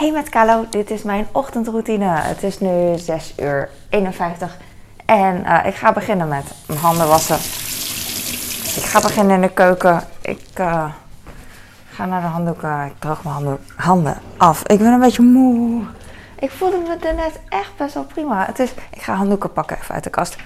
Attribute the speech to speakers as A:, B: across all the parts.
A: Hey met Kalo, dit is mijn ochtendroutine. Het is nu 6 uur 51 en uh, ik ga beginnen met mijn handen wassen. Ik ga beginnen in de keuken. Ik uh, ga naar de handdoeken. Ik droog mijn handen, af. Ik ben een beetje moe. Ik voelde me daarnet echt best wel prima. Het is, ik ga handdoeken pakken even uit de kast.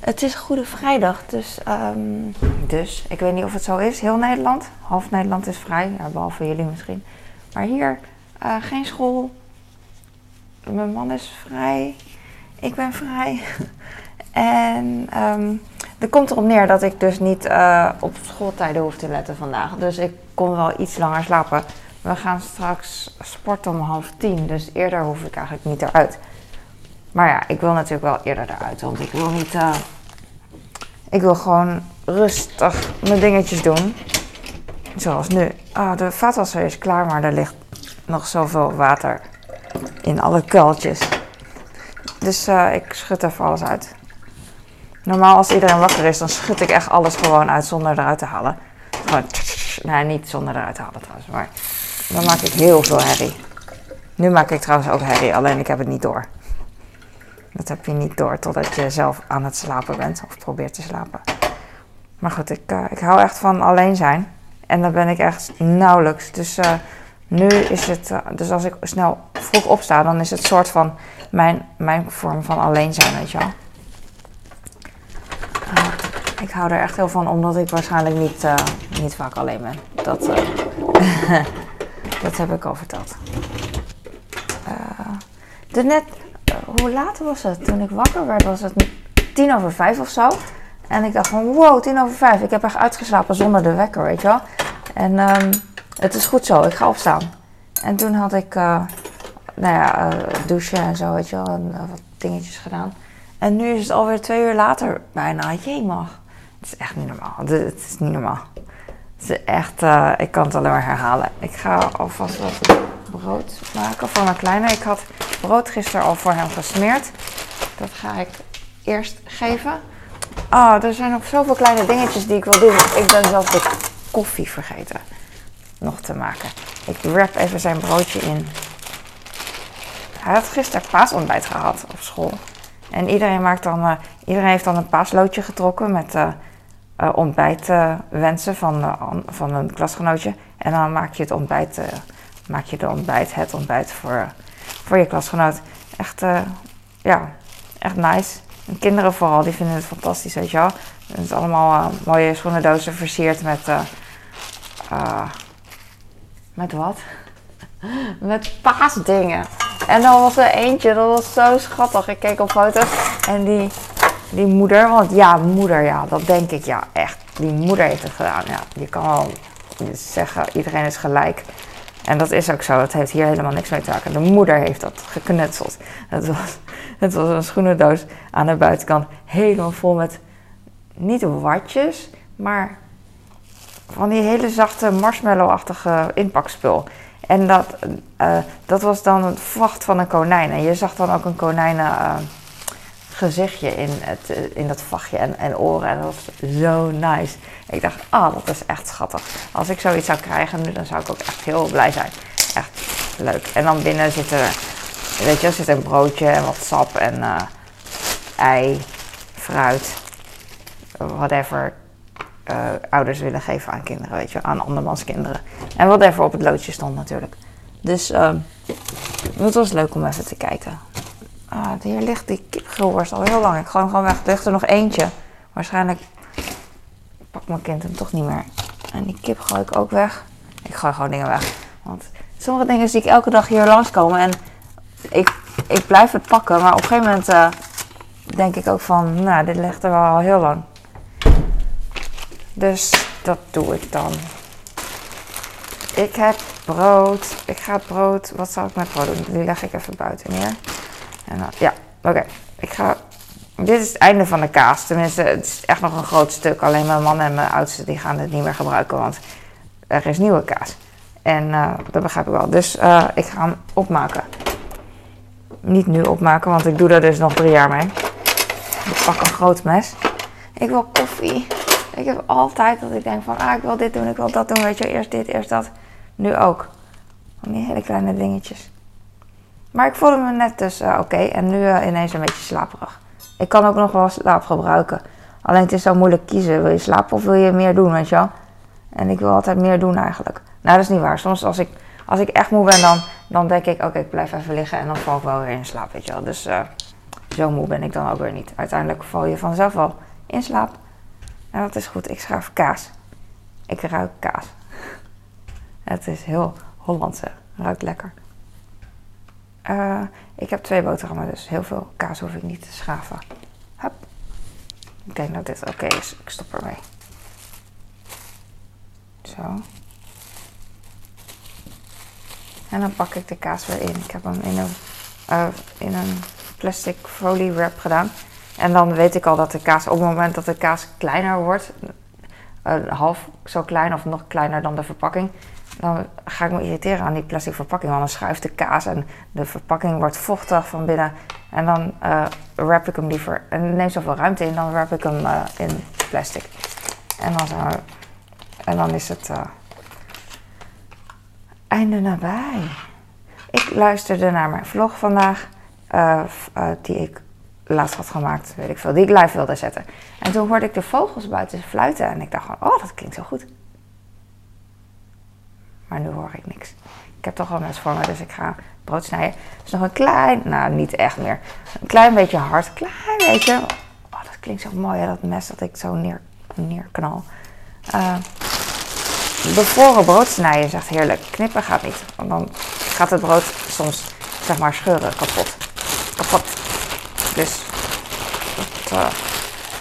A: Het is Goede Vrijdag, dus, um, dus ik weet niet of het zo is. Heel Nederland, half Nederland is vrij, behalve jullie misschien. Maar hier uh, geen school. Mijn man is vrij. Ik ben vrij. en um, er komt erop neer dat ik dus niet uh, op schooltijden hoef te letten vandaag. Dus ik kon wel iets langer slapen. We gaan straks sporten om half tien. Dus eerder hoef ik eigenlijk niet eruit. Maar ja, ik wil natuurlijk wel eerder eruit. Want ik wil niet. Uh, ik wil gewoon rustig mijn dingetjes doen. Zoals nu. Ah, de vaatwasser is klaar, maar er ligt nog zoveel water in alle kuiltjes. Dus uh, ik schud even alles uit. Normaal als iedereen wakker is, dan schud ik echt alles gewoon uit zonder eruit te halen. Gewoon, nee, niet zonder eruit te halen trouwens, maar dan maak ik heel veel herrie. Nu maak ik trouwens ook herrie, alleen ik heb het niet door. Dat heb je niet door totdat je zelf aan het slapen bent of probeert te slapen. Maar goed, ik, uh, ik hou echt van alleen zijn. En dan ben ik echt nauwelijks. Dus uh, nu is het, uh, dus als ik snel vroeg opsta, dan is het soort van mijn, mijn vorm van alleen zijn, weet je wel. Uh, ik hou er echt heel van, omdat ik waarschijnlijk niet, uh, niet vaak alleen ben. Dat, dat heb ik al verteld. de net, hoe laat was het? Toen ik wakker werd, was het tien over vijf of zo. En ik dacht van, wow, tien over vijf. Ik heb echt uitgeslapen zonder de wekker, weet je wel. En um, het is goed zo, ik ga opstaan. En toen had ik, uh, nou ja, uh, douchen en zo, weet je wel, en uh, wat dingetjes gedaan. En nu is het alweer twee uur later bijna. Jemig. Het is echt niet normaal. Het is niet normaal. Het is echt, ik kan het alleen maar herhalen. Ik ga alvast wat brood maken voor mijn kleine. Ik had brood gisteren al voor hem gesmeerd. Dat ga ik eerst geven. Ah, oh, er zijn nog zoveel kleine dingetjes die ik wil doen. Ik ben zelfs de koffie vergeten nog te maken. Ik wrap even zijn broodje in. Hij had gisteren paasontbijt gehad op school. En iedereen, maakt dan, uh, iedereen heeft dan een paasloodje getrokken met uh, uh, ontbijtwensen van, van een klasgenootje. En dan maak je het ontbijt, maak je de ontbijt, het ontbijt voor, voor je klasgenoot. Echt, ja, echt nice. En kinderen vooral, die vinden het fantastisch, weet je wel. Het is allemaal mooie schoenendozen versierd met... Met wat? Met paasdingen. En dan was er eentje, dat was zo schattig. Ik keek op foto's en die, die moeder, want ja, moeder, ja, dat denk ik, ja, echt. Die moeder heeft het gedaan. Ja, je kan wel zeggen, iedereen is gelijk. En dat is ook zo, dat heeft hier helemaal niks mee te maken. De moeder heeft dat geknutseld. Het was, het was een schoenendoos aan de buitenkant, helemaal vol met, niet watjes, maar van die hele zachte marshmallow-achtige inpakspul. En dat, uh, dat was dan het vacht van een konijn. En je zag dan ook een konijnen uh, gezichtje in, het, uh, in dat vachtje en, en, oren. En dat was zo nice. Ik dacht, ah, dat is echt schattig. Als ik zoiets zou krijgen nu, dan zou ik ook echt heel blij zijn. Echt leuk. En dan binnen zit er, weet je, zit een broodje en wat sap en ei, fruit, whatever uh, ouders willen geven aan kinderen, weet je, aan andermans kinderen. En wat even op het loodje stond natuurlijk. Dus uh, het was leuk om even te kijken. Ah, hier ligt die kipgrillworst al heel lang. Ik gooi hem gewoon weg. Er ligt er nog eentje. Waarschijnlijk pakt mijn kind hem toch niet meer. En die kip gooi ik ook weg. Ik gooi gewoon dingen weg. Want sommige dingen zie ik elke dag hier langskomen. En ik, ik blijf het pakken. Maar op een gegeven moment uh, denk ik ook van... Nou, dit ligt er wel al heel lang. Dus dat doe ik dan. Ik heb brood. Ik ga brood. Wat zal ik met brood doen? Die leg ik even buiten neer. En dan, ja, oké. Ik ga. Dit is het einde van de kaas. Tenminste, het is echt nog een groot stuk. Alleen mijn man en mijn oudste die gaan het niet meer gebruiken, want er is nieuwe kaas. En uh, dat begrijp ik wel. Dus uh, ik ga hem opmaken. Niet nu opmaken, want ik doe daar dus nog drie jaar mee. Ik pak een groot mes. Ik wil koffie. Ik heb altijd dat ik denk van, ah, ik wil dit doen, ik wil dat doen, weet je, eerst dit, eerst dat. Nu ook. Die hele kleine dingetjes. Maar ik voelde me net dus eh, oké en nu uh, ineens een beetje slaperig. Ik kan ook nog wel slaap gebruiken. Alleen het is zo moeilijk kiezen. Wil je slapen of wil je meer doen, weet je wel? En ik wil altijd meer doen eigenlijk. Nou, dat is niet waar. Soms als ik, als ik echt moe ben, dan, dan denk ik... Oké, ik blijf even liggen en dan val ik wel weer in slaap, weet je wel. Dus uh, zo moe ben ik dan ook weer niet. Uiteindelijk val je vanzelf wel in slaap. En dat is goed. Ik schrijf kaas. Ik ruik kaas. Het is heel Hollandse. Ruikt lekker. Uh, ik heb twee boterhammen, dus heel veel kaas hoef ik niet te schaven. Hup. Ik denk dat dit oké is. Ik stop ermee. Zo. En dan pak ik de kaas weer in. Ik heb hem in een, uh, in een plastic folie wrap gedaan. En dan weet ik al dat de kaas, op het moment dat de kaas kleiner wordt, uh, half zo klein of nog kleiner dan de verpakking, dan ga ik me irriteren aan die plastic verpakking. Want dan schuift de kaas en de verpakking wordt vochtig van binnen. En dan uh, wrap ik hem liever. En het neemt zoveel ruimte in, dan wrap ik hem uh, in plastic. En dan, en dan is het einde nabij. Ik luisterde naar mijn vlog vandaag, die ik laatst had gemaakt, weet ik veel, die ik live wilde zetten. En toen hoorde ik de vogels buiten fluiten en ik dacht gewoon, oh, dat klinkt zo goed. Maar nu hoor ik niks. Ik heb toch al mes voor me, dus ik ga brood snijden. Dus nog een klein, nou niet echt meer. Een klein beetje hard, klein beetje. Oh, dat klinkt zo mooi, hè, dat mes dat ik zo neer, neerknal. Uh, bevroren brood snijden is echt heerlijk. Knippen gaat niet, want dan gaat het brood soms, zeg maar, scheuren kapot. Kapot. Dus dat, uh,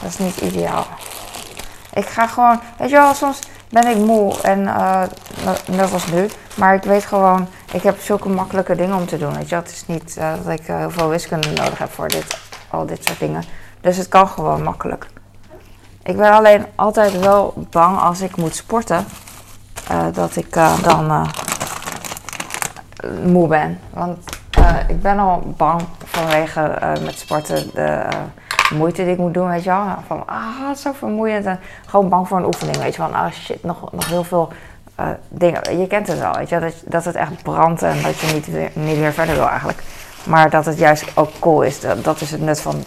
A: dat is niet ideaal. Ik ga gewoon, weet je wel, soms ben ik moe en uh, net als nu. Maar ik weet gewoon, ik heb zulke makkelijke dingen om te doen. Weet je, het is niet uh, dat ik heel veel wiskunde nodig heb voor dit, al dit soort dingen. Dus het kan gewoon makkelijk. Ik ben alleen altijd wel bang als ik moet sporten, dat ik dan moe ben. Want ik ben al bang vanwege met sporten de moeite die ik moet doen, weet je wel. Van, ah, zo vermoeiend. En gewoon bang voor een oefening, weet je wel. Ah, shit, nog, nog heel veel uh, dingen. Je kent het wel, weet je dat, dat het echt brandt en dat je niet weer, niet weer verder wil eigenlijk. Maar dat het juist ook cool is. Dat, is het nut van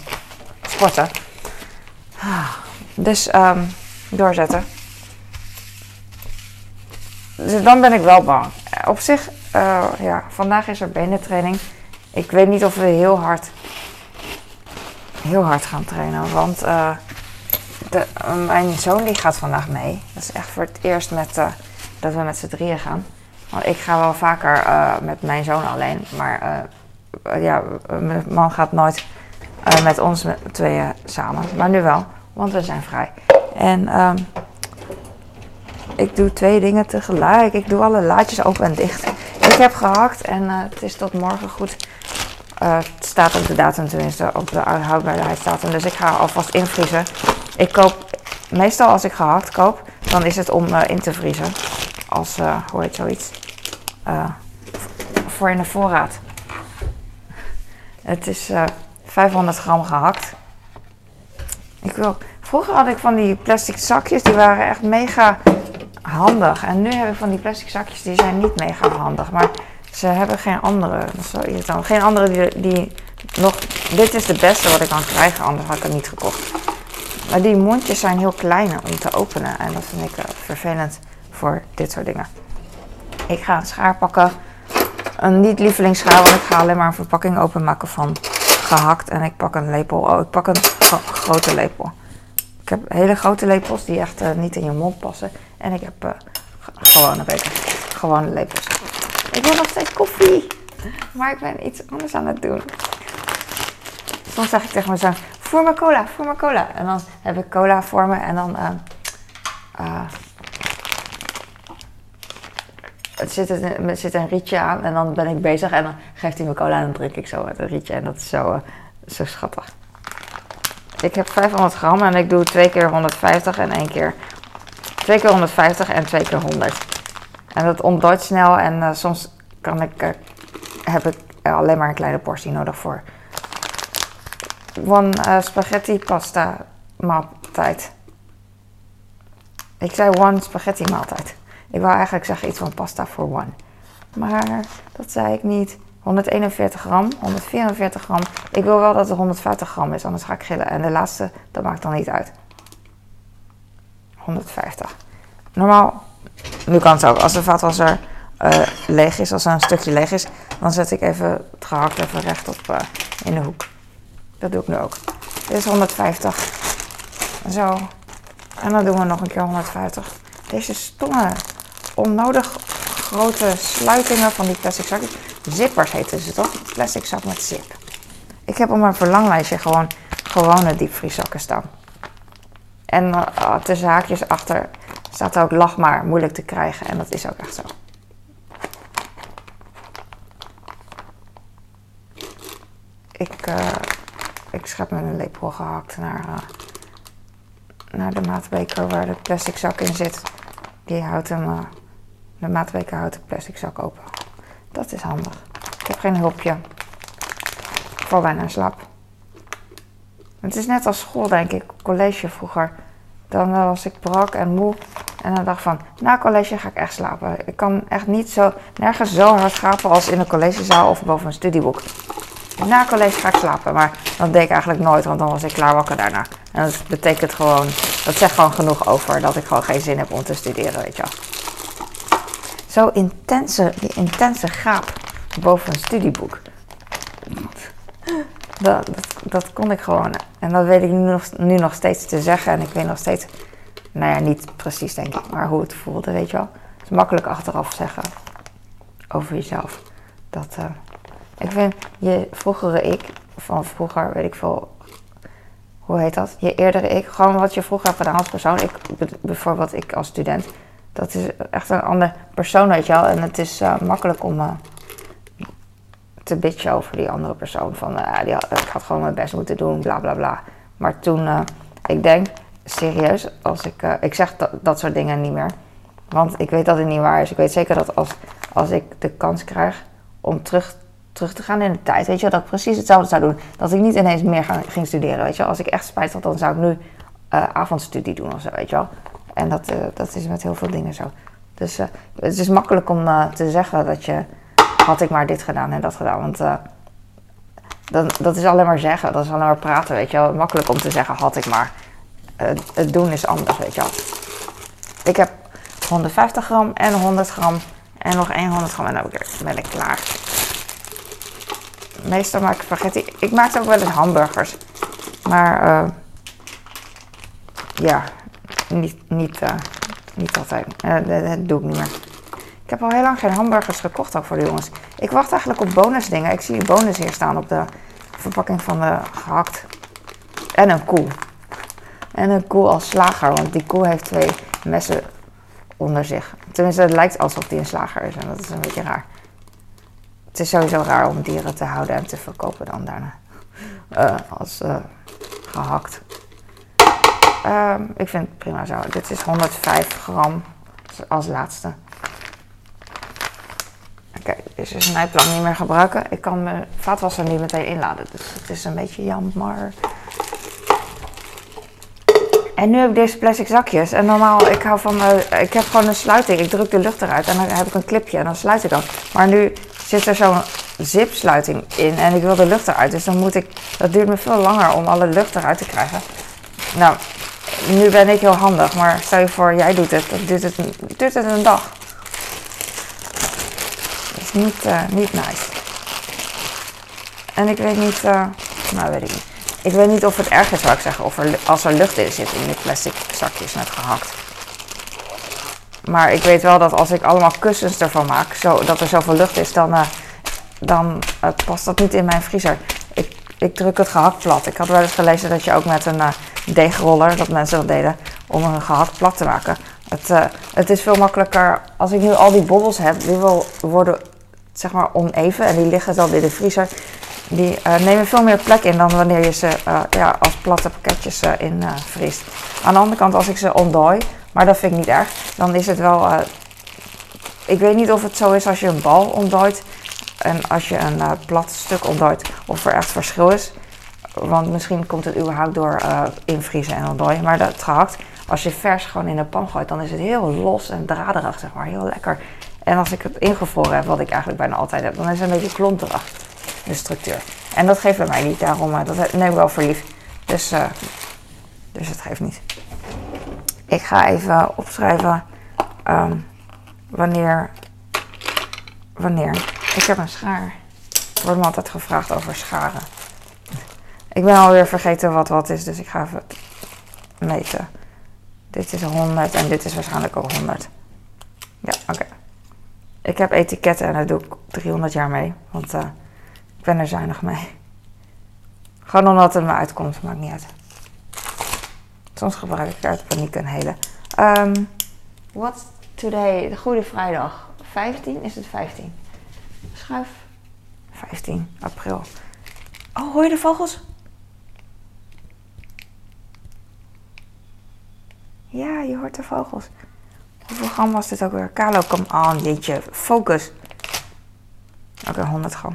A: sporten. Dus um, doorzetten. Dus dan ben ik wel bang. Op zich, uh, ja, vandaag is er benentraining. Ik weet niet of we heel hard heel hard gaan trainen. Want de, mijn zoon die gaat vandaag mee. Dat is echt voor het eerst met, uh, dat we met z'n drieën gaan. Want ik ga wel vaker uh, met mijn zoon alleen. Maar ja, mijn man gaat nooit met ons tweeën samen. Maar nu wel, want we zijn vrij. En um, ik doe twee dingen tegelijk. Ik doe alle laadjes open en dicht. Ik heb gehakt en het is tot morgen goed. Uh, het staat op de datum tenminste, op de houdbaarheidsdatum. Dus ik ga alvast invriezen. Ik koop, meestal als ik gehakt koop, dan is het om uh, in te vriezen. Als, hoe heet zoiets? voor in de voorraad. Het is 500 gram gehakt. Ik wil, vroeger had ik van die plastic zakjes, die waren echt mega handig. En nu heb ik van die plastic zakjes, die zijn niet mega handig. Maar ze hebben geen andere. Dat is wel. Geen andere die, die nog. Dit is de beste wat ik kan krijgen, anders had ik het niet gekocht. Maar die mondjes zijn heel klein om te openen. En dat vind ik uh, vervelend voor dit soort dingen. Ik ga een schaar pakken. Een niet lievelingsschaar, want ik ga alleen maar een verpakking openmaken van gehakt. En ik pak een lepel. Oh, ik pak een grote lepel. Ik heb hele grote lepels die echt uh, niet in je mond passen. En ik heb uh, gewone beker. Gewone lepels. Ik wil nog steeds koffie. Maar ik ben iets anders aan het doen. Soms zeg ik tegen mijn zoon, voer me cola, voer me cola. En dan heb ik cola voor me en dan... Uh, het zit, een, zit een rietje aan en dan ben ik bezig en dan geeft hij me cola en dan drink ik zo een rietje. En dat is zo, uh, zo schattig. Ik heb 500 gram en ik doe twee keer 150 en één keer... Twee keer 150 en twee keer 100. En dat ontdooit snel en uh, soms kan ik, uh, heb ik alleen maar een kleine portie nodig voor one uh, spaghetti pasta maaltijd. Ik zei one spaghetti maaltijd. Ik wou eigenlijk zeggen iets van pasta voor one. Maar dat zei ik niet. 141 gram, 144 gram. Ik wil wel dat het 150 gram is, anders ga ik gillen. En de laatste, dat maakt dan niet uit. 150. Normaal, nu kan het ook. Als de vaatwasser uh, leeg is, als er een stukje leeg is, dan zet ik even het gehakt even rechtop uh, in de hoek. Dat doe ik nu ook. Dit is 150. Zo. En dan doen we nog een keer 150. Deze stomme, onnodig grote sluitingen van die plastic zakjes. Zippers heten ze toch? Plastic zak met zip. Ik heb op mijn verlanglijstje gewoon gewone diepvrieszakken staan. En uh, tussen haakjes achter staat ook lach maar, moeilijk te krijgen. En dat is ook echt zo. Ik, uh, ik schep met een lepel gehakt naar, uh, naar de maatbeker waar de plastic zak in zit. Die houdt hem, de maatbeker houdt de plastic zak open. Dat is handig. Ik heb geen hulpje. Ik val slaap. Het is net als school, denk ik, college vroeger. Dan was ik brak en moe. En dan dacht van, na college ga ik echt slapen. Ik kan echt niet zo, nergens zo hard slapen als in een collegezaal of boven een studieboek. Na college ga ik slapen, maar dat deed ik eigenlijk nooit, want dan was ik klaar wakker daarna. En dat betekent gewoon, dat zegt gewoon genoeg over dat ik gewoon geen zin heb om te studeren, weet je. Zo intense, die intense gaap boven een studieboek. Dat, dat, dat, kon ik gewoon. En dat weet ik nu nog, nu nog steeds te zeggen. En ik weet nog steeds, nou ja, niet precies denk ik, maar hoe het voelde, weet je wel. Het is makkelijk achteraf zeggen over jezelf. Dat, uh, ik vind je vroegere ik, van vroeger weet ik veel, hoe heet dat? Je eerdere ik, gewoon wat je vroeger hebt gedaan als persoon. Ik, bijvoorbeeld ik als student, dat is echt een ander persoon, weet je wel. En het is uh, makkelijk om uh, te bitchen over die andere persoon. Van, uh, die, ik had gewoon mijn best moeten doen, bla bla bla. Maar toen, ik denk, serieus, als ik, ik zeg dat, dat soort dingen niet meer. Want ik weet dat het niet waar is. Ik weet zeker dat als, als ik de kans krijg om terug terug te gaan in de tijd. Weet je, dat ik precies hetzelfde zou doen. Dat ik niet ineens meer ga, ging studeren. Weet je, als ik echt spijt had, dan zou ik nu avondstudie doen of zo. Weet je wel. En dat, dat is met heel veel dingen zo. Dus het is makkelijk om te zeggen dat je. Had ik maar dit gedaan en dat gedaan. Want dat, dat is alleen maar zeggen. Dat is alleen maar praten. Weet je wel. Makkelijk om te zeggen, had ik maar. het doen is anders, weet je wel. Ik heb 150 gram en 100 gram. En nog 100 gram en dan ben ik klaar meestal maak ik spaghetti. Ik maak ook wel eens hamburgers. Maar uh, ja, niet, niet, uh, niet altijd. Dat, doe ik niet meer. Ik heb al heel lang geen hamburgers gekocht ook voor de jongens. Ik wacht eigenlijk op bonusdingen. Ik zie bonus hier staan op de verpakking van de gehakt. En een koe. En een koe als slager, want die koe heeft twee messen onder zich. Tenminste, het lijkt alsof die een slager is en dat is een beetje raar. Het is sowieso raar om dieren te houden en te verkopen dan daarna. Uh, als uh, gehakt. Uh, ik vind het prima zo. Dit is 105 gram als laatste. Oké, okay, deze snijplank niet meer gebruiken. Ik kan mijn vaatwasser niet meteen inladen. Dus het is een beetje jammer. En nu heb ik deze plastic zakjes. En normaal, ik hou van, uh, ik heb gewoon een sluiting. Ik druk de lucht eruit en dan heb ik een clipje en dan sluit ik dan. Maar nu zit er zo'n zipsluiting in en ik wil de lucht eruit. Dus dan moet ik, dat duurt me veel langer om alle lucht eruit te krijgen. Nou, nu ben ik heel handig, maar stel je voor, jij doet het, dan duurt het, duurt het een dag. Dat niet, uh, niet nice. En ik weet niet, uh, nou weet ik niet. Ik weet niet of het erg is, zou ik zeggen, of er, als er lucht in zit in die plastic zakjes net gehakt. Maar ik weet wel dat als ik allemaal kussens ervan maak, zodat er zoveel lucht is, dan, uh, dan past dat niet in mijn vriezer. Ik, ik druk het gehakt plat. Ik had wel eens gelezen dat je ook met een deegroller, dat mensen dat deden, om een gehakt plat te maken. Het, het is veel makkelijker, als ik nu al die bobbels heb, die wil worden zeg maar oneven en die liggen dan in de vriezer. Die nemen veel meer plek in dan wanneer je ze ja, als platte pakketjes in vriest. Aan de andere kant, als ik ze ontdooi, maar dat vind ik niet erg. Dan is het wel. Uh, ik weet niet of het zo is als je een bal ontdooit en als je een uh, plat stuk ontdooit, of er echt verschil is. Want misschien komt het überhaupt door uh, invriezen en ontdooien. Maar dat gehakt, als je vers gewoon in de pan gooit, dan is het heel los en draderig, zeg maar. Heel lekker. En als ik het ingevroren heb, wat ik eigenlijk bijna altijd heb, dan is het een beetje klonterig, de structuur. En dat geeft bij mij niet, daarom uh, dat neem ik wel voor lief. Dus, uh, dus het geeft niet. Ik ga even opschrijven um, wanneer. Wanneer. Ik heb een schaar. Er wordt me altijd gevraagd over scharen. Ik ben alweer vergeten wat wat is, dus ik ga even meten. Dit is 100 en dit is waarschijnlijk ook 100. Ja, oké. Ik heb etiketten en daar doe ik 300 jaar mee, want uh, ik ben er zuinig mee. Gewoon omdat het me uitkomt, maakt niet uit. Soms gebruik ik uit paniek een hele. Um, what's today? De Goede Vrijdag. 15? Is het 15? Schuif. 15 april. Oh, hoor je de vogels? Ja, je hoort de vogels. Hoeveel gram was dit ook weer? Kalo, kom aan, jeetje. Focus. Oké, okay, 100 gram.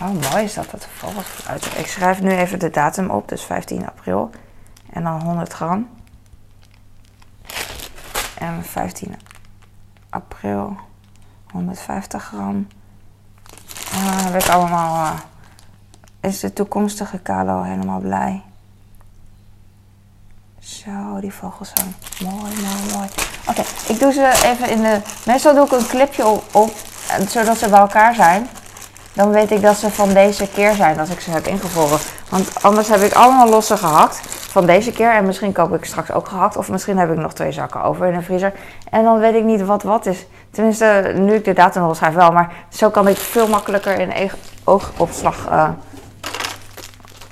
A: Oh, mooi is dat, dat vogels fluiten. Ik schrijf nu even de datum op, dus 15 april. En dan 100 gram. En 15 april 150 gram. En dan heb allemaal... Uh, is de toekomstige Kalo helemaal blij. Zo, die vogels zijn mooi, mooi, mooi. Oké, ik doe ze even in de... Meestal doe ik een clipje op, op, zodat ze bij elkaar zijn. Dan weet ik dat ze van deze keer zijn als ik ze heb ingevroren. Want anders heb ik allemaal losse gehakt van deze keer. En misschien koop ik straks ook gehakt. Of misschien heb ik nog twee zakken over in de vriezer. En dan weet ik niet wat wat is. Tenminste, nu ik de datum nog schrijf wel. Maar zo kan ik veel makkelijker in oogopslag... Uh,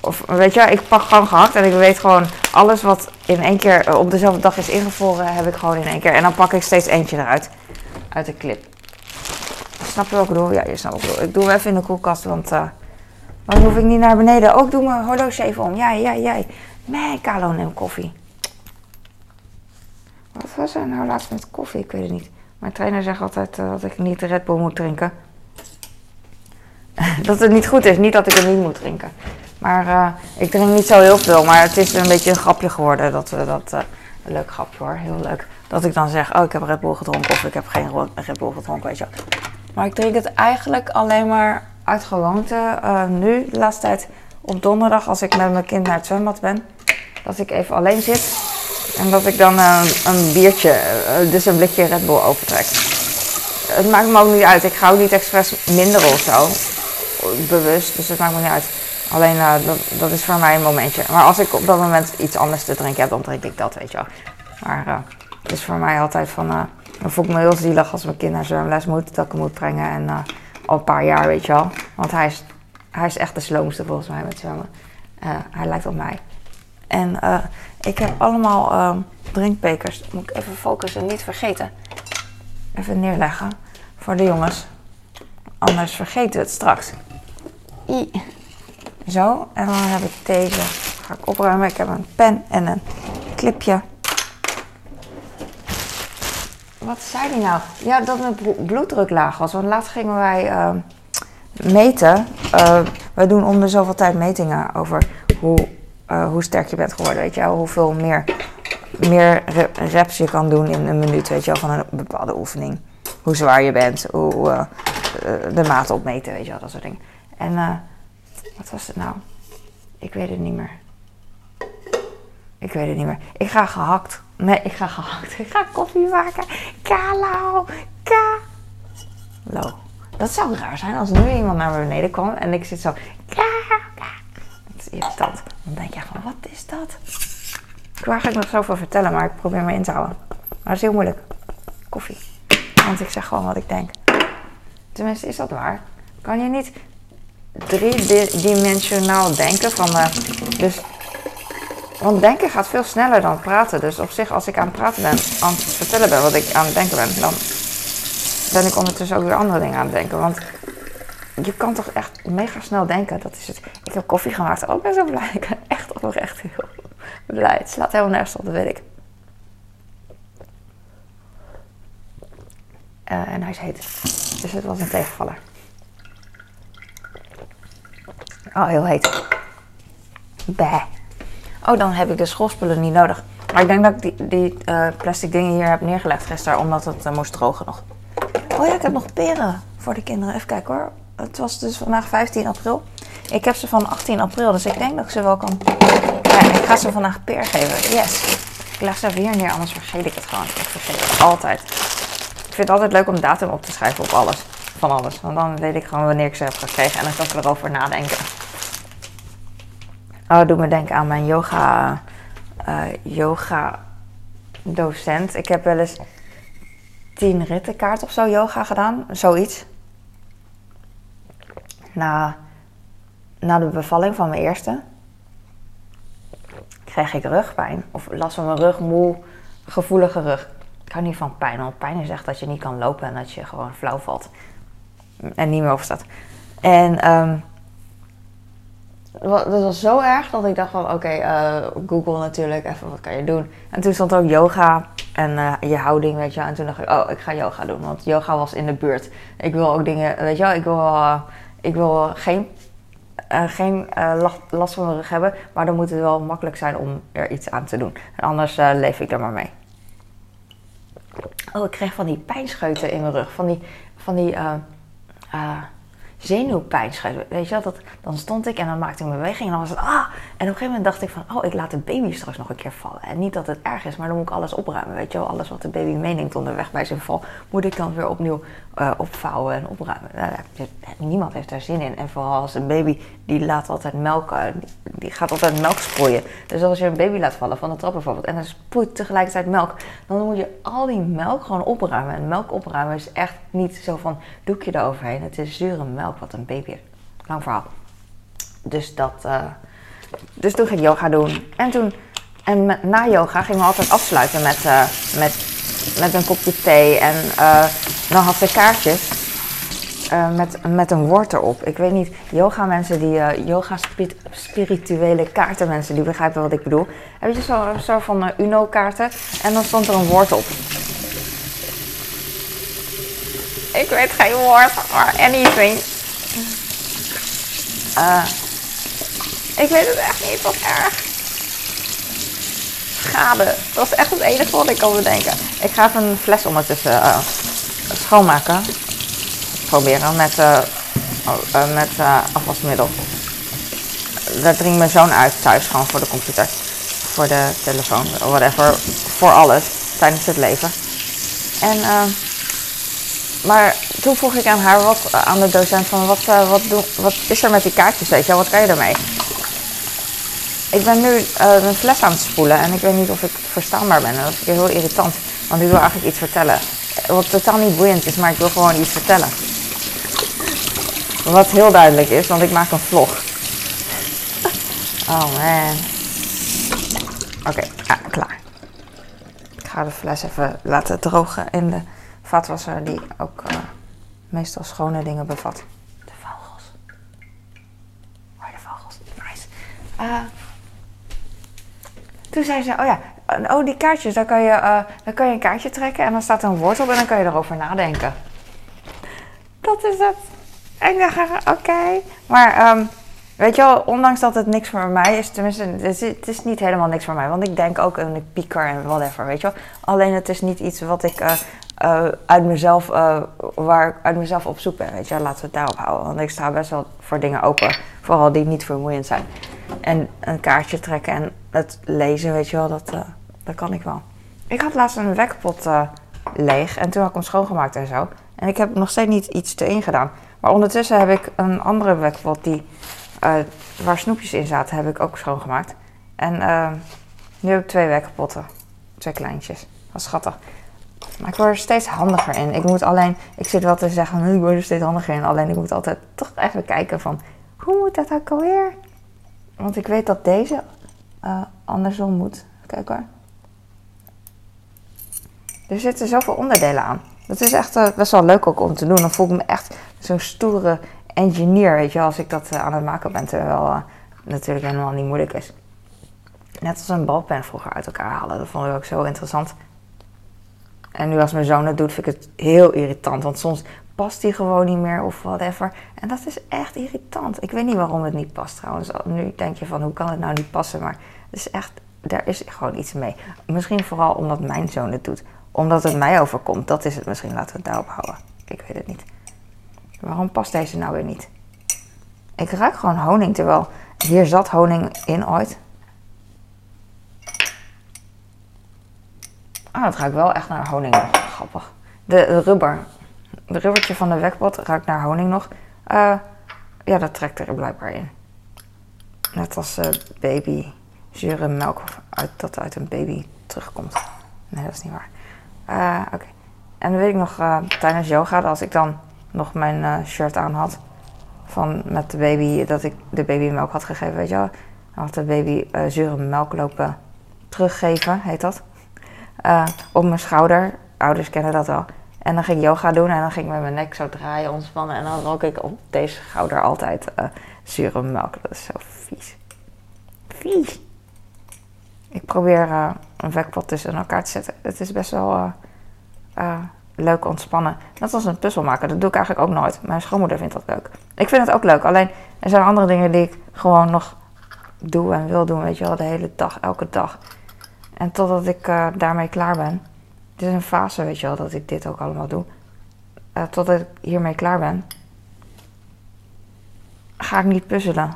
A: of weet je, ik pak gewoon gehakt en ik weet gewoon alles wat in één keer eh, op dezelfde dag is ingevroren, heb ik gewoon in één keer. En dan pak ik steeds eentje eruit, uit de clip. Snap je wat ik? Ja, je snapt wat ik. Ik doe hem even in de koelkast, want uh, dan hoef ik niet naar beneden. Ook doe mijn horloge even om. Jij, jij, jij. Nee, neemt koffie. Wat was er nou laatst met koffie? Ik weet het niet. Mijn trainer zegt altijd uh, dat ik niet de Red Bull moet drinken. dat het niet goed is, niet dat ik het niet moet drinken. Maar uh, ik drink niet zo heel veel, maar het is een beetje een grapje geworden. Dat, uh, dat, uh, een leuk grapje hoor, heel leuk. Dat ik dan zeg, oh ik heb Red Bull gedronken of ik heb geen Red Bull gedronken, weet je Maar ik drink het eigenlijk alleen maar uit gewoonte. nu, de laatste tijd, op donderdag als ik met mijn kind naar het zwembad ben. Dat ik even alleen zit. En dat ik dan een biertje, dus een blikje Red Bull overtrek. Het maakt me ook niet uit. Ik ga ook niet expres minder of zo. Bewust, dus het maakt me niet uit. Alleen uh, dat, is voor mij een momentje. Maar als ik op dat moment iets anders te drinken heb, dan drink ik dat, weet je wel. Maar uh, het is voor mij altijd van. Uh, dan voel ik me heel zielig als mijn kind naar zwemles moet, dat ik moet brengen. En al een paar jaar, weet je wel. Want hij is, hij is echt de sloomste volgens mij met zwemmen. hij lijkt op mij. En ik heb allemaal drinkbekers. Moet ik even focussen, niet vergeten. Even neerleggen voor de jongens. Anders vergeten we het straks. I. Zo, en dan heb ik deze. Ga ik opruimen. Ik heb een pen en een clipje. Wat zei die nou? Ja, dat mijn bloeddruk laag was. Want laatst gingen wij uh, meten. Uh, wij doen om zoveel tijd metingen over hoe, uh, hoe sterk je bent geworden. Weet je wel, hoeveel meer, meer reps je kan doen in een minuut. Weet je wel, van een bepaalde oefening. Hoe zwaar je bent, hoe de maat opmeten, weet je wel, dat soort dingen. En wat was het nou? Ik weet het niet meer. Ik weet het niet meer. Ik ga gehakt. Nee, ik ga gehakt. Ik ga koffie maken. Kalo. Kalo. Dat zou raar zijn als nu iemand naar beneden kwam en ik zit zo. Dat is irritant. Dan denk je gewoon, wat is dat? Ik wil eigenlijk nog zoveel vertellen, maar ik probeer me in te houden. Maar dat is heel moeilijk. Koffie. Want ik zeg gewoon wat ik denk. Tenminste, is dat waar? Kan je niet driedimensionaal denken. Van, uh, dus, want denken gaat veel sneller dan praten. Dus op zich, als ik aan het praten ben, aan het vertellen ben wat ik aan het denken ben, dan ben ik ondertussen ook weer andere dingen aan het denken. Want je kan toch echt mega snel denken. Dat is het. Ik heb koffie gemaakt. Ook ben zo blij. Ik ben echt oprecht heel blij. Het slaat helemaal nergens op, dat weet ik. Uh, en hij is heet. Dus het was een tegenvaller. Oh, heel heet. Bah. Oh, dan heb ik de schoolspullen niet nodig. Maar ik denk dat ik die, die eh, plastic dingen hier heb neergelegd gisteren, omdat het eh, moest drogen nog. Oh ja, ik heb nog peren voor de kinderen. Even kijken hoor. Het was dus vandaag 15 april. Ik heb ze van 18 april, dus ik denk dat ik ze wel kan. Ik ga ze vandaag peer geven. Yes. Ik leg ze even hier neer, anders vergeet ik het gewoon. Ik vergeet het altijd. Ik vind het altijd leuk om datum op te schrijven op alles. Van alles. Want dan weet ik gewoon wanneer ik ze heb gekregen en dan kan ik erover nadenken. Oh, doe me denken aan mijn yoga, eh, yoga docent. Ik heb wel eens tien rittenkaart of zo yoga gedaan. Zoiets. Na, na de bevalling van mijn eerste kreeg ik rugpijn. Of last van mijn rug, moe, gevoelige rug. Ik hou niet van pijn, want pijn is echt dat je niet kan lopen en dat je gewoon flauw valt. En niet meer opstaat. En um, dat was zo erg dat ik dacht van oké, eh, Google natuurlijk, even wat kan je doen. En toen stond ook yoga en uh, je houding, weet je. En toen dacht ik, oh, ik ga yoga doen, want yoga was in de buurt. Ik wil ook dingen, weet je wel, ik wil, uh, ik wil geen, geen last van mijn rug hebben, maar dan moet het wel makkelijk zijn om er iets aan te doen. En anders leef ik er maar mee. Oh, ik kreeg van die pijnscheuten in mijn rug, van die, van die zenuwpijn Weet je wel, dat, dan stond ik en dan maakte ik een beweging en dan was het ah. En op een gegeven moment dacht ik van, oh, ik laat de baby straks nog een keer vallen. En niet dat het erg is, maar dan moet ik alles opruimen. Weet je wel, alles wat de baby meeneemt onderweg bij zijn val, moet ik dan weer opnieuw uh, opvouwen en opruimen. Nou, niemand heeft daar zin in. En vooral als een baby, die laat altijd melk, uh, die gaat altijd melk sproeien. Dus als je een baby laat vallen van de trap bijvoorbeeld en dan sproeit tegelijkertijd melk, dan moet je al die melk gewoon opruimen. En melk opruimen is echt niet zo van doekje eroverheen. Het is zure melk wat een baby. Lang verhaal. Dus dat, uh, dus toen ging ik yoga doen. En toen, en na yoga gingen we altijd afsluiten met, met, met een kopje thee en dan had ze kaartjes met, met een woord erop. Ik weet niet, yoga mensen die, yoga spirituele kaarten mensen die begrijpen wat ik bedoel. Heb je zo, zo van Uno kaarten en dan stond er een woord op. Ik weet geen woord, maar anything. Ik weet het echt niet, wat erg. Schade. Dat is echt het enige wat ik kan bedenken. Ik ga even een fles ondertussen schoonmaken. Proberen met, uh, met afwasmiddel. Daar dringt mijn zoon uit thuis gewoon voor de computer. Voor de telefoon, whatever. Voor alles tijdens het leven. En, maar toen vroeg ik aan haar, wat, aan de docent, van wat, wat, doe, wat is er met die kaartjes, weet je Wat kan je ermee? Ik ben nu een fles aan het spoelen en ik weet niet of ik verstaanbaar ben. dat is heel irritant, want ik wil eigenlijk iets vertellen wat totaal niet boeiend is, maar ik wil gewoon iets vertellen. Wat heel duidelijk is, want ik maak een vlog. Oh man. Oké, ja, klaar. Ik ga de fles even laten drogen in de vatwasser die ook uh, meestal schone dingen bevat. De vogels. Waar de vogels? Nice. Uh, toen zei ze, oh ja, oh die kaartjes, daar kan, je, uh, daar kan je een kaartje trekken en dan staat er een woord op en dan kan je erover nadenken. Dat is het. En ik dacht, oké. Maar um, weet je wel, ondanks dat het niks voor mij is, tenminste, het is, het is, niet helemaal niks voor mij. Want ik denk ook en ik pieker en whatever, weet je wel. Alleen het is niet iets wat ik uh, uh, uit, mezelf, uh, waar ik uit mezelf op zoek ben, weet je. Laten we het daarop houden. Want ik sta best wel voor dingen open, vooral die niet vermoeiend zijn. En een kaartje trekken en het lezen, weet je wel, dat, uh, dat kan ik wel. Ik had laatst een wekpot leeg en toen had ik hem schoongemaakt en zo. En ik heb nog steeds niet iets erin gedaan. Maar ondertussen heb ik een andere wekpot die, waar snoepjes in zaten, heb ik ook schoongemaakt. En nu heb ik twee wekpotten. Twee kleintjes. Dat is schattig. Maar ik word er steeds handiger in. Ik moet alleen, ik zit wel te zeggen, ik word er steeds handiger in. Alleen ik moet altijd toch even kijken van, hoe moet dat ook alweer? Want ik weet dat deze uh, andersom moet. Kijk hoor. Er zitten zoveel onderdelen aan. Dat is echt uh, best wel leuk ook om te doen. Dan voel ik me echt zo'n stoere engineer, weet je, als ik dat uh, aan het maken ben. Terwijl natuurlijk helemaal niet moeilijk is. Net als een balpen vroeger uit elkaar halen. Dat vond ik ook zo interessant. En nu als mijn zoon dat doet, vind ik het heel irritant. Want soms past die gewoon niet meer of whatever. En dat is echt irritant. Ik weet niet waarom het niet past trouwens. Nu denk je van, hoe kan het nou niet passen? Maar het is echt daar is gewoon iets mee. Misschien vooral omdat mijn zoon het doet. Omdat het mij overkomt. Dat is het misschien. Laten we het daarop houden. Ik weet het niet. Waarom past deze nou weer niet? Ik ruik gewoon honing, terwijl hier zat honing in ooit. Ah, het ruikt wel echt naar honing nog. Grappig. De, de rubber. De rubbertje van de wekpot ruikt naar honing nog. Uh, ja, dat trekt er blijkbaar in. Net als uh, baby zure melk uit, dat uit een baby terugkomt. Nee, dat is niet waar. Uh, Oké. En dan weet ik nog tijdens yoga, als ik dan nog mijn shirt aan had. Van met de baby, dat ik de baby melk had gegeven, weet je wel. Dan had de baby zure melk lopen teruggeven, heet dat. Op mijn schouder. Ouders kennen dat wel. En dan ging ik yoga doen en dan ging ik met mijn nek zo draaien, ontspannen. En dan rook ik op deze schouder altijd uh, zure melk. Dat is zo vies. Vies. Ik probeer uh, een wekpot tussen elkaar te zetten. Het is best wel leuk ontspannen. Net als een puzzel maken. Dat doe ik eigenlijk ook nooit. Mijn schoonmoeder vindt dat leuk. Ik vind het ook leuk. Alleen er zijn andere dingen die ik gewoon nog doe en wil doen. Weet je wel, de hele dag, elke dag. En totdat ik daarmee klaar ben het is een fase, weet je wel, dat ik dit ook allemaal doe. Uh, totdat ik hiermee klaar ben, ga ik niet puzzelen.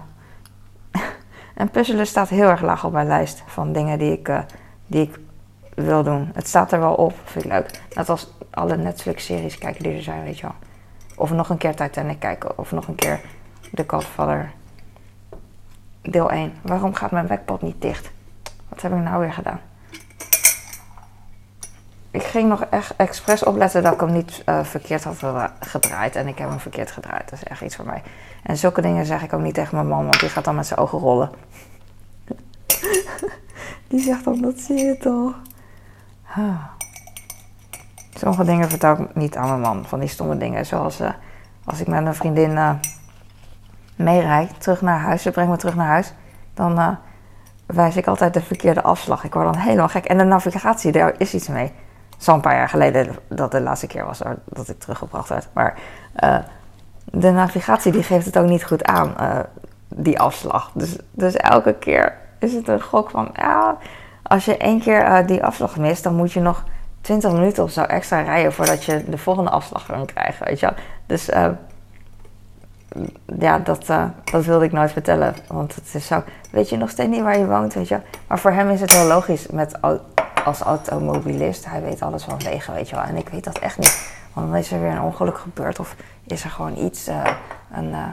A: en puzzelen staat heel erg laag op mijn lijst van dingen die ik, uh, die ik wil doen. Het staat er wel op, vind ik leuk. Net als alle Netflix-series kijken die er zijn, weet je wel. Of nog een keer Titanic kijken, of nog een keer The Godfather. Deel 1. Waarom gaat mijn wekpot niet dicht? Wat heb ik nou weer gedaan? Ik ging nog echt expres opletten dat ik hem niet uh, verkeerd had gedraaid. En ik heb hem verkeerd gedraaid. Dat is echt iets voor mij. En zulke dingen zeg ik ook niet tegen mijn man, want die gaat dan met zijn ogen rollen. die zegt dan, dat zie je toch. Huh. Sommige dingen vertel ik niet aan mijn man. Van die stomme dingen. Zoals uh, als ik met een vriendin uh, terug naar huis. Ze brengt me terug naar huis. Dan wijs ik altijd de verkeerde afslag. Ik word dan helemaal gek. En de navigatie, daar is iets mee zo'n een paar jaar geleden dat de laatste keer was dat ik teruggebracht werd. Maar uh, de navigatie die geeft het ook niet goed aan, uh, die afslag. Dus, dus elke keer is het een gok van, als je één keer uh, die afslag mist, dan moet je nog 20 minuten of zo extra rijden voordat je de volgende afslag kan krijgen, weet je wel. Dus ja, dat, dat wilde ik nooit vertellen, want het is zo, weet je nog steeds niet waar je woont, weet je Maar voor hem is het heel logisch met als automobilist, hij weet alles van wegen, weet je wel. En ik weet dat echt niet. Want dan is er weer een ongeluk gebeurd of is er gewoon iets, uh, een uh,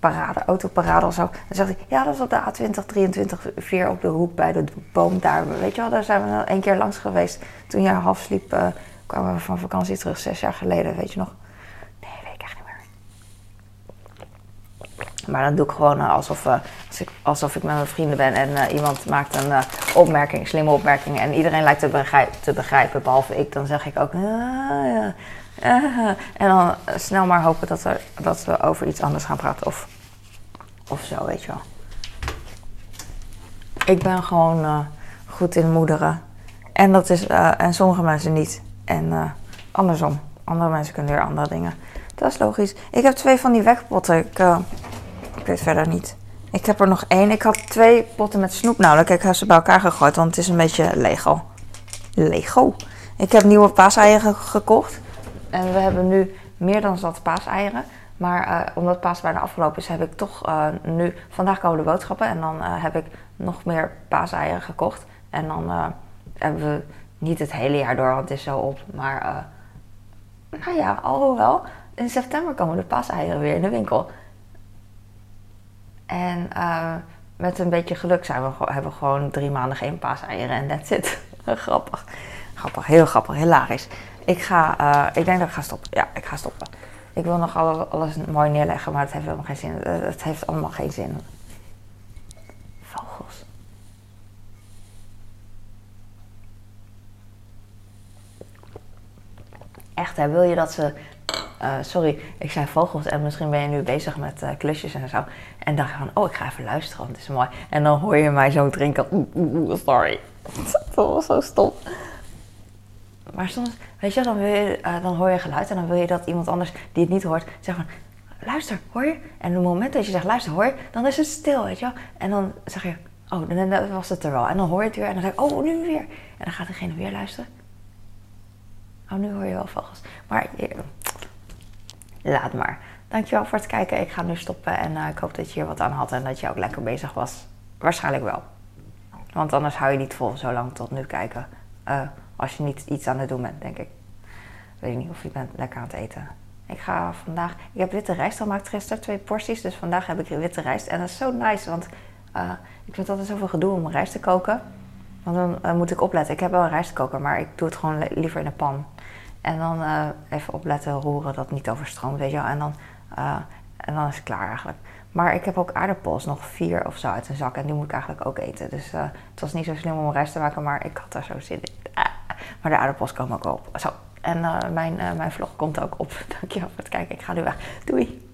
A: parade, autoparade of zo. Dan zegt hij, ja, dat is op de A20, 23, 4 op de hoek bij de boom daar. Weet je wel, daar zijn we een keer langs geweest. Toen jij half sliep, uh, kwamen we van vakantie terug, zes jaar geleden, weet je nog. Maar dan doe ik gewoon uh, alsof, uh, als ik, alsof ik met mijn vrienden ben en uh, iemand maakt een opmerking, slimme opmerking. En iedereen lijkt te, te begrijpen, behalve ik. Dan zeg ik ook. Ah, en dan snel maar hopen dat, er, dat we over iets anders gaan praten. Of, of zo, weet je wel. Ik ben gewoon goed in moederen. En, dat is, en sommige mensen niet. En andersom. Andere mensen kunnen weer andere dingen. Dat is logisch. Ik heb twee van die wegpotten. Ik, ik weet verder niet. Ik heb er nog één. Ik had twee potten met snoep nodig. Ik heb ze bij elkaar gegooid, want het is een beetje Lego. Lego. Ik heb nieuwe paaseieren gekocht. En we hebben nu meer dan zat paaseieren. Maar uh, omdat paas bijna afgelopen is, heb ik toch uh, nu... Vandaag komen de boodschappen en dan uh, heb ik nog meer paaseieren gekocht. En dan hebben we niet het hele jaar door, want het is zo op. Maar nou ja, alhoewel, in september komen de paaseieren weer in de winkel. En uh, met een beetje geluk zijn we, hebben we gewoon drie maanden geen paaseieren en that's it. grappig. Grappig, heel grappig, hilarisch. Ik ga, uh, ik denk dat ik ga stoppen. Ja, ik ga stoppen. Ik wil nog alles, alles mooi neerleggen, maar het heeft helemaal geen zin. Het heeft allemaal geen zin. Vogels. Echt, hè? Wil je dat ze uh, sorry, ik zei vogels en misschien ben je nu bezig met uh, klusjes en zo. En dacht van, oh, ik ga even luisteren, want het is mooi. En dan hoor je mij zo drinken. Sorry. dat was zo stom. Maar soms, weet je, dan, uh, dan hoor je geluid en dan wil je dat iemand anders die het niet hoort, zegt van, luister, hoor je? En op het moment dat je zegt, luister, hoor je? Dan is het stil, weet je wel? En dan zeg je, Oh, dan, was het er wel. En dan hoor je het weer en dan zeg ik, oh, nu weer. En dan gaat degene weer luisteren. Oh, nu hoor je wel vogels. Maar eh, laat maar. Dankjewel voor het kijken. Ik ga nu stoppen en uh, ik hoop dat je hier wat aan had en dat je ook lekker bezig was. Waarschijnlijk wel. Want anders hou je niet vol zo lang tot nu kijken. Uh, als je niet iets aan het doen bent, denk ik. Weet ik niet of je bent lekker aan het eten. Ik ga vandaag. Ik heb witte rijst gemaakt gisteren, twee porties. Dus vandaag heb ik witte rijst. En dat is zo nice, want uh, ik vind altijd zoveel gedoe om rijst te koken. Want dan moet ik opletten. Ik heb wel een rijstkoker, maar ik doe het gewoon liever in een pan. En dan uh, even opletten, roeren dat niet overstroomt, weet je wel. En dan, en dan is het klaar eigenlijk. Maar ik heb ook aardappels, nog vier of zo uit een zak. En die moet ik eigenlijk ook eten. Dus het was niet zo slim om rijst te maken, maar ik had daar zo zin in. Ah, maar de aardappels komen ook op. Zo. En mijn, mijn vlog komt ook op. Dankjewel voor het kijken. Ik ga nu weg. Doei!